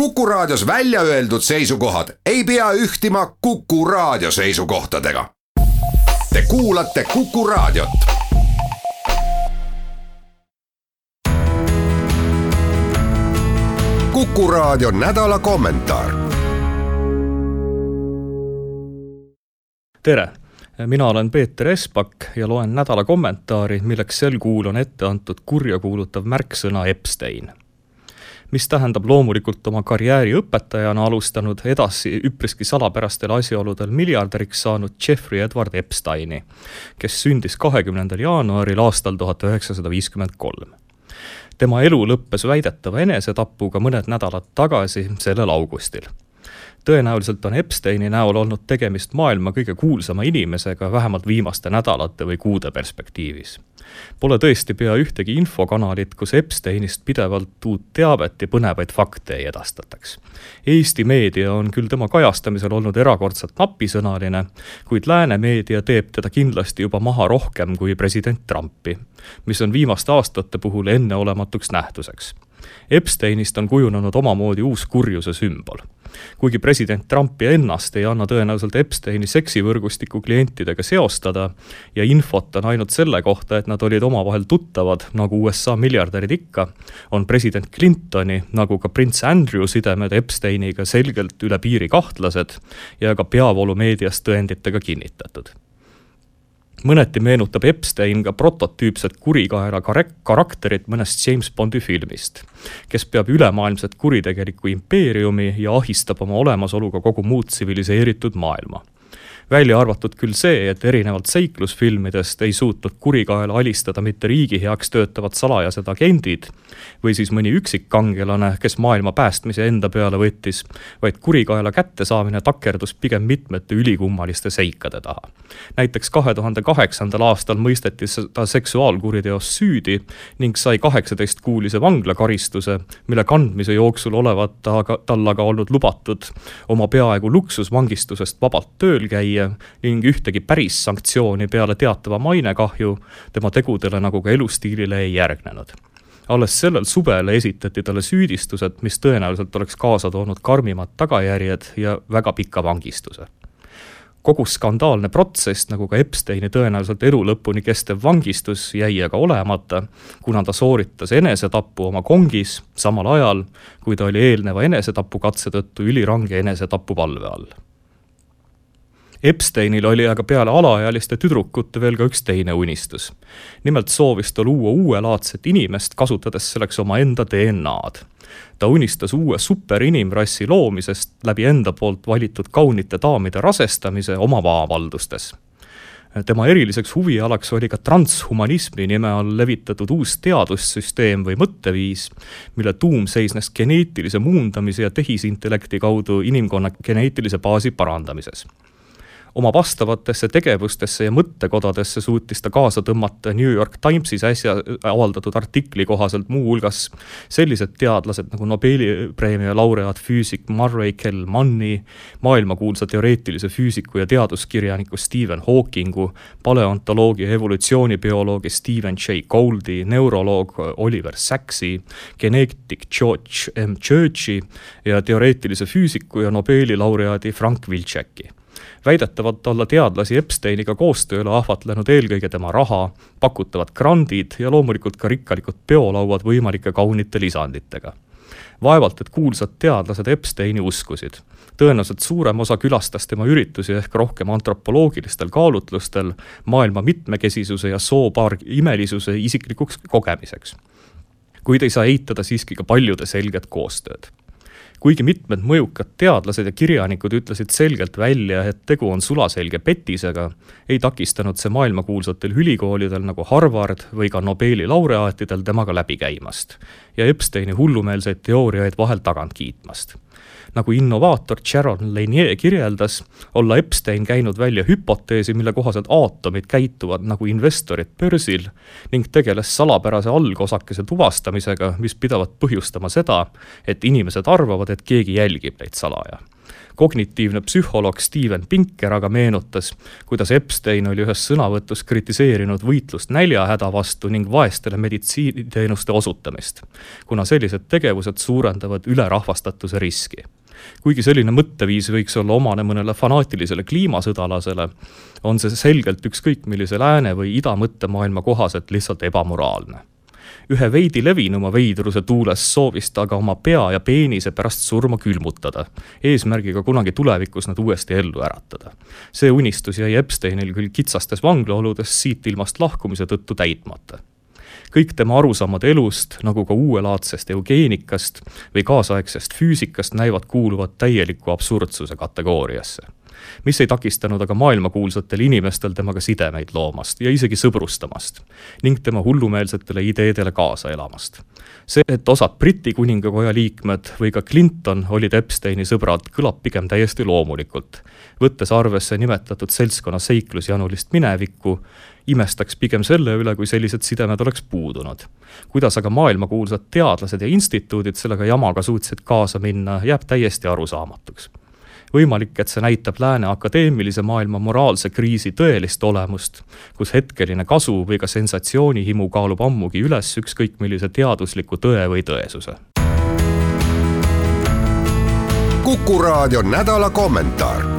Kuku Raadios välja öeldud seisukohad ei pea ühtima Kuku Raadio seisukohtadega. Te kuulate Kuku Raadiot. kuku Raadio nädala kommentaar. tere mina olen Peeter Espak ja loen nädala kommentaari, milleks sel kuul on ette antud kurjakuulutav märksõna Epstein mis tähendab loomulikult oma karjääri õpetajana alustanud, edasi üpriski salapärastel asjaoludel miljardäriks saanud Jeffrey Edward Epsteini, kes sündis kahekümnendal jaanuaril aastal tuhat üheksasada viiskümmend kolm. Tema elu lõppes väidetava enesetapuga mõned nädalad tagasi, sellel augustil tõenäoliselt on Epsteini näol olnud tegemist maailma kõige kuulsama inimesega vähemalt viimaste nädalate või kuude perspektiivis. Pole tõesti pea ühtegi infokanalit, kus Epsteinist pidevalt uut teavet ja põnevaid fakte ei edastataks. Eesti meedia on küll tema kajastamisel olnud erakordselt napisõnaline, kuid lääne meedia teeb teda kindlasti juba maha rohkem kui president Trumpi, mis on viimaste aastate puhul enneolematuks nähtuseks Epsteinist on kujunenud omamoodi uus kurjuse sümbol. kuigi president Trumpi ennast ei anna tõenäoliselt Epsteini seksivõrgustiku klientidega seostada ja infot on ainult selle kohta, et nad olid omavahel tuttavad, nagu USA miljardärid ikka, on president Clintoni nagu ka prints Andrew sidemed Epsteiniga selgelt üle piiri kahtlased ja ka peavoolumeedias tõenditega kinnitatud mõneti meenutab Epstein ka prototüüpset kurikaera karakterit mõnest James Bondi filmist, kes peab ülemaailmset kuritegelikku impeeriumi ja ahistab oma olemasoluga kogu muud tsiviliseeritud maailma välja arvatud küll see, et erinevalt seiklusfilmidest ei suutnud kurikaela alistada mitte riigi heaks töötavad salajased agendid või siis mõni üksikkangelane, kes maailma päästmise enda peale võttis, vaid kurikaela kättesaamine takerdus pigem mitmete ülikummaliste seikade taha. näiteks kahe tuhande kaheksandal aastal mõisteti ta seksuaalkuriteos süüdi ning sai kaheksateistkuulise vanglakaristuse, mille kandmise jooksul olevat ta aga, tal aga olnud lubatud oma peaaegu luksusvangistusest vabalt tööl käia viia ning ühtegi päris sanktsiooni peale teatava mainekahju tema tegudele nagu ka elustiilile ei järgnenud alles sellel suvel esitati talle süüdistused, mis tõenäoliselt oleks kaasa toonud karmimad tagajärjed ja väga pika vangistuse. kogu skandaalne protsess, nagu ka Epsteini tõenäoliselt elu lõpuni kestev vangistus, jäi aga olemata, kuna ta sooritas enesetapu oma kongis samal ajal, kui ta oli eelneva enesetapukatse tõttu ülirange enesetapuvalve all Epsteinil oli aga peale alaealiste tüdrukute veel ka üks teine unistus. nimelt soovis ta luua uuelaadset inimest, kasutades selleks omaenda DNA-d. ta unistas uue superinimrassi loomisest läbi enda poolt valitud kaunite daamide rasestamise oma maavaldustes tema eriliseks huvialaks oli ka transhumanismi nime all levitatud uus teadussüsteem või mõtteviis, mille tuum seisnes geneetilise muundamise ja tehisintellekti kaudu inimkonna geneetilise baasi parandamises oma vastavatesse tegevustesse ja mõttekodadesse suutis ta kaasa tõmmata New York Timesis äsja avaldatud artikli kohaselt muuhulgas sellised teadlased nagu Nobeli preemia laureaat füüsik Murray Kell-Manni, maailmakuulsa teoreetilise füüsiku ja teaduskirjaniku Stephen Hawkingu, paleontoloogi ja evolutsioonibioloogi Stephen Jay Gouldi, neuroloog Oliver Saksi, geneetik George M. Churchi ja teoreetilise füüsiku ja Nobeli laureaadi Frank Wilczeki väidetavalt olla teadlasi Epsteiniga koostööle ahvatlenud eelkõige tema raha, pakutavad grandid ja loomulikult ka rikkalikud peolauad võimalike kaunite lisanditega. vaevalt, et kuulsad teadlased Epsteini uskusid. tõenäoliselt suurem osa külastas tema üritusi ehk rohkem antropoloogilistel kaalutlustel maailma mitmekesisuse ja soopaar imelisuse isiklikuks kogemiseks. kuid ei saa eitada siiski ka paljude selget koostööd kuigi mitmed mõjukad teadlased ja kirjanikud ütlesid selgelt välja, et tegu on sulaselge petisega, ei takistanud see maailmakuulsatel ülikoolidel nagu Harvard või ka Nobeli laureaatidel temaga läbi käimast ja Epsteini hullumeelseid teooriaid vahel tagant kiitmast nagu innovaator Sharon Lanier kirjeldas, olla Epstein käinud välja hüpoteesi, mille kohaselt aatomid käituvad nagu investorid börsil ning tegeles salapärase algosakese tuvastamisega, mis pidavat põhjustama seda, et inimesed arvavad, et keegi jälgib neid salaja kognitiivne psühholoog Steven Pinker aga meenutas, kuidas Epstein oli ühes sõnavõtus kritiseerinud võitlust näljahäda vastu ning vaestele meditsiiniteenuste osutamist, kuna sellised tegevused suurendavad ülerahvastatuse riski. Kuigi selline mõtteviis võiks olla omane mõnele fanaatilisele kliimasõdalasele, on see selgelt ükskõik millise lääne või ida mõttemaailma kohaselt lihtsalt ebamoraalne ühe veidi levinuma veidruse tuules soovis ta aga oma pea ja peenise pärast surma külmutada, eesmärgiga kunagi tulevikus nad uuesti ellu äratada. see unistus jäi Epsteinil küll kitsastes vanglaoludes siit ilmast lahkumise tõttu täitmata. Kõik tema arusaamad elust, nagu ka uuelaadsest eugeenikast või kaasaegsest füüsikast näivad kuuluvat täieliku absurdsuse kategooriasse mis ei takistanud aga maailmakuulsatel inimestel temaga sidemeid loomast ja isegi sõbrustamast ning tema hullumeelsetele ideedele kaasa elamast. see, et osad Briti kuningakoja liikmed või ka Clinton olid Epsteini sõbrad, kõlab pigem täiesti loomulikult. võttes arvesse nimetatud seltskonna seiklusjanulist minevikku, imestaks pigem selle üle, kui sellised sidemed oleks puudunud. kuidas aga maailmakuulsad teadlased ja instituudid sellega jamaga suutsid kaasa minna, jääb täiesti arusaamatuks võimalik, et see näitab lääne akadeemilise maailma moraalse kriisi tõelist olemust, kus hetkeline kasu või ka sensatsioonihimu kaalub ammugi üles ükskõik millise teadusliku tõe või tõesuse. kuku raadio nädala kommentaar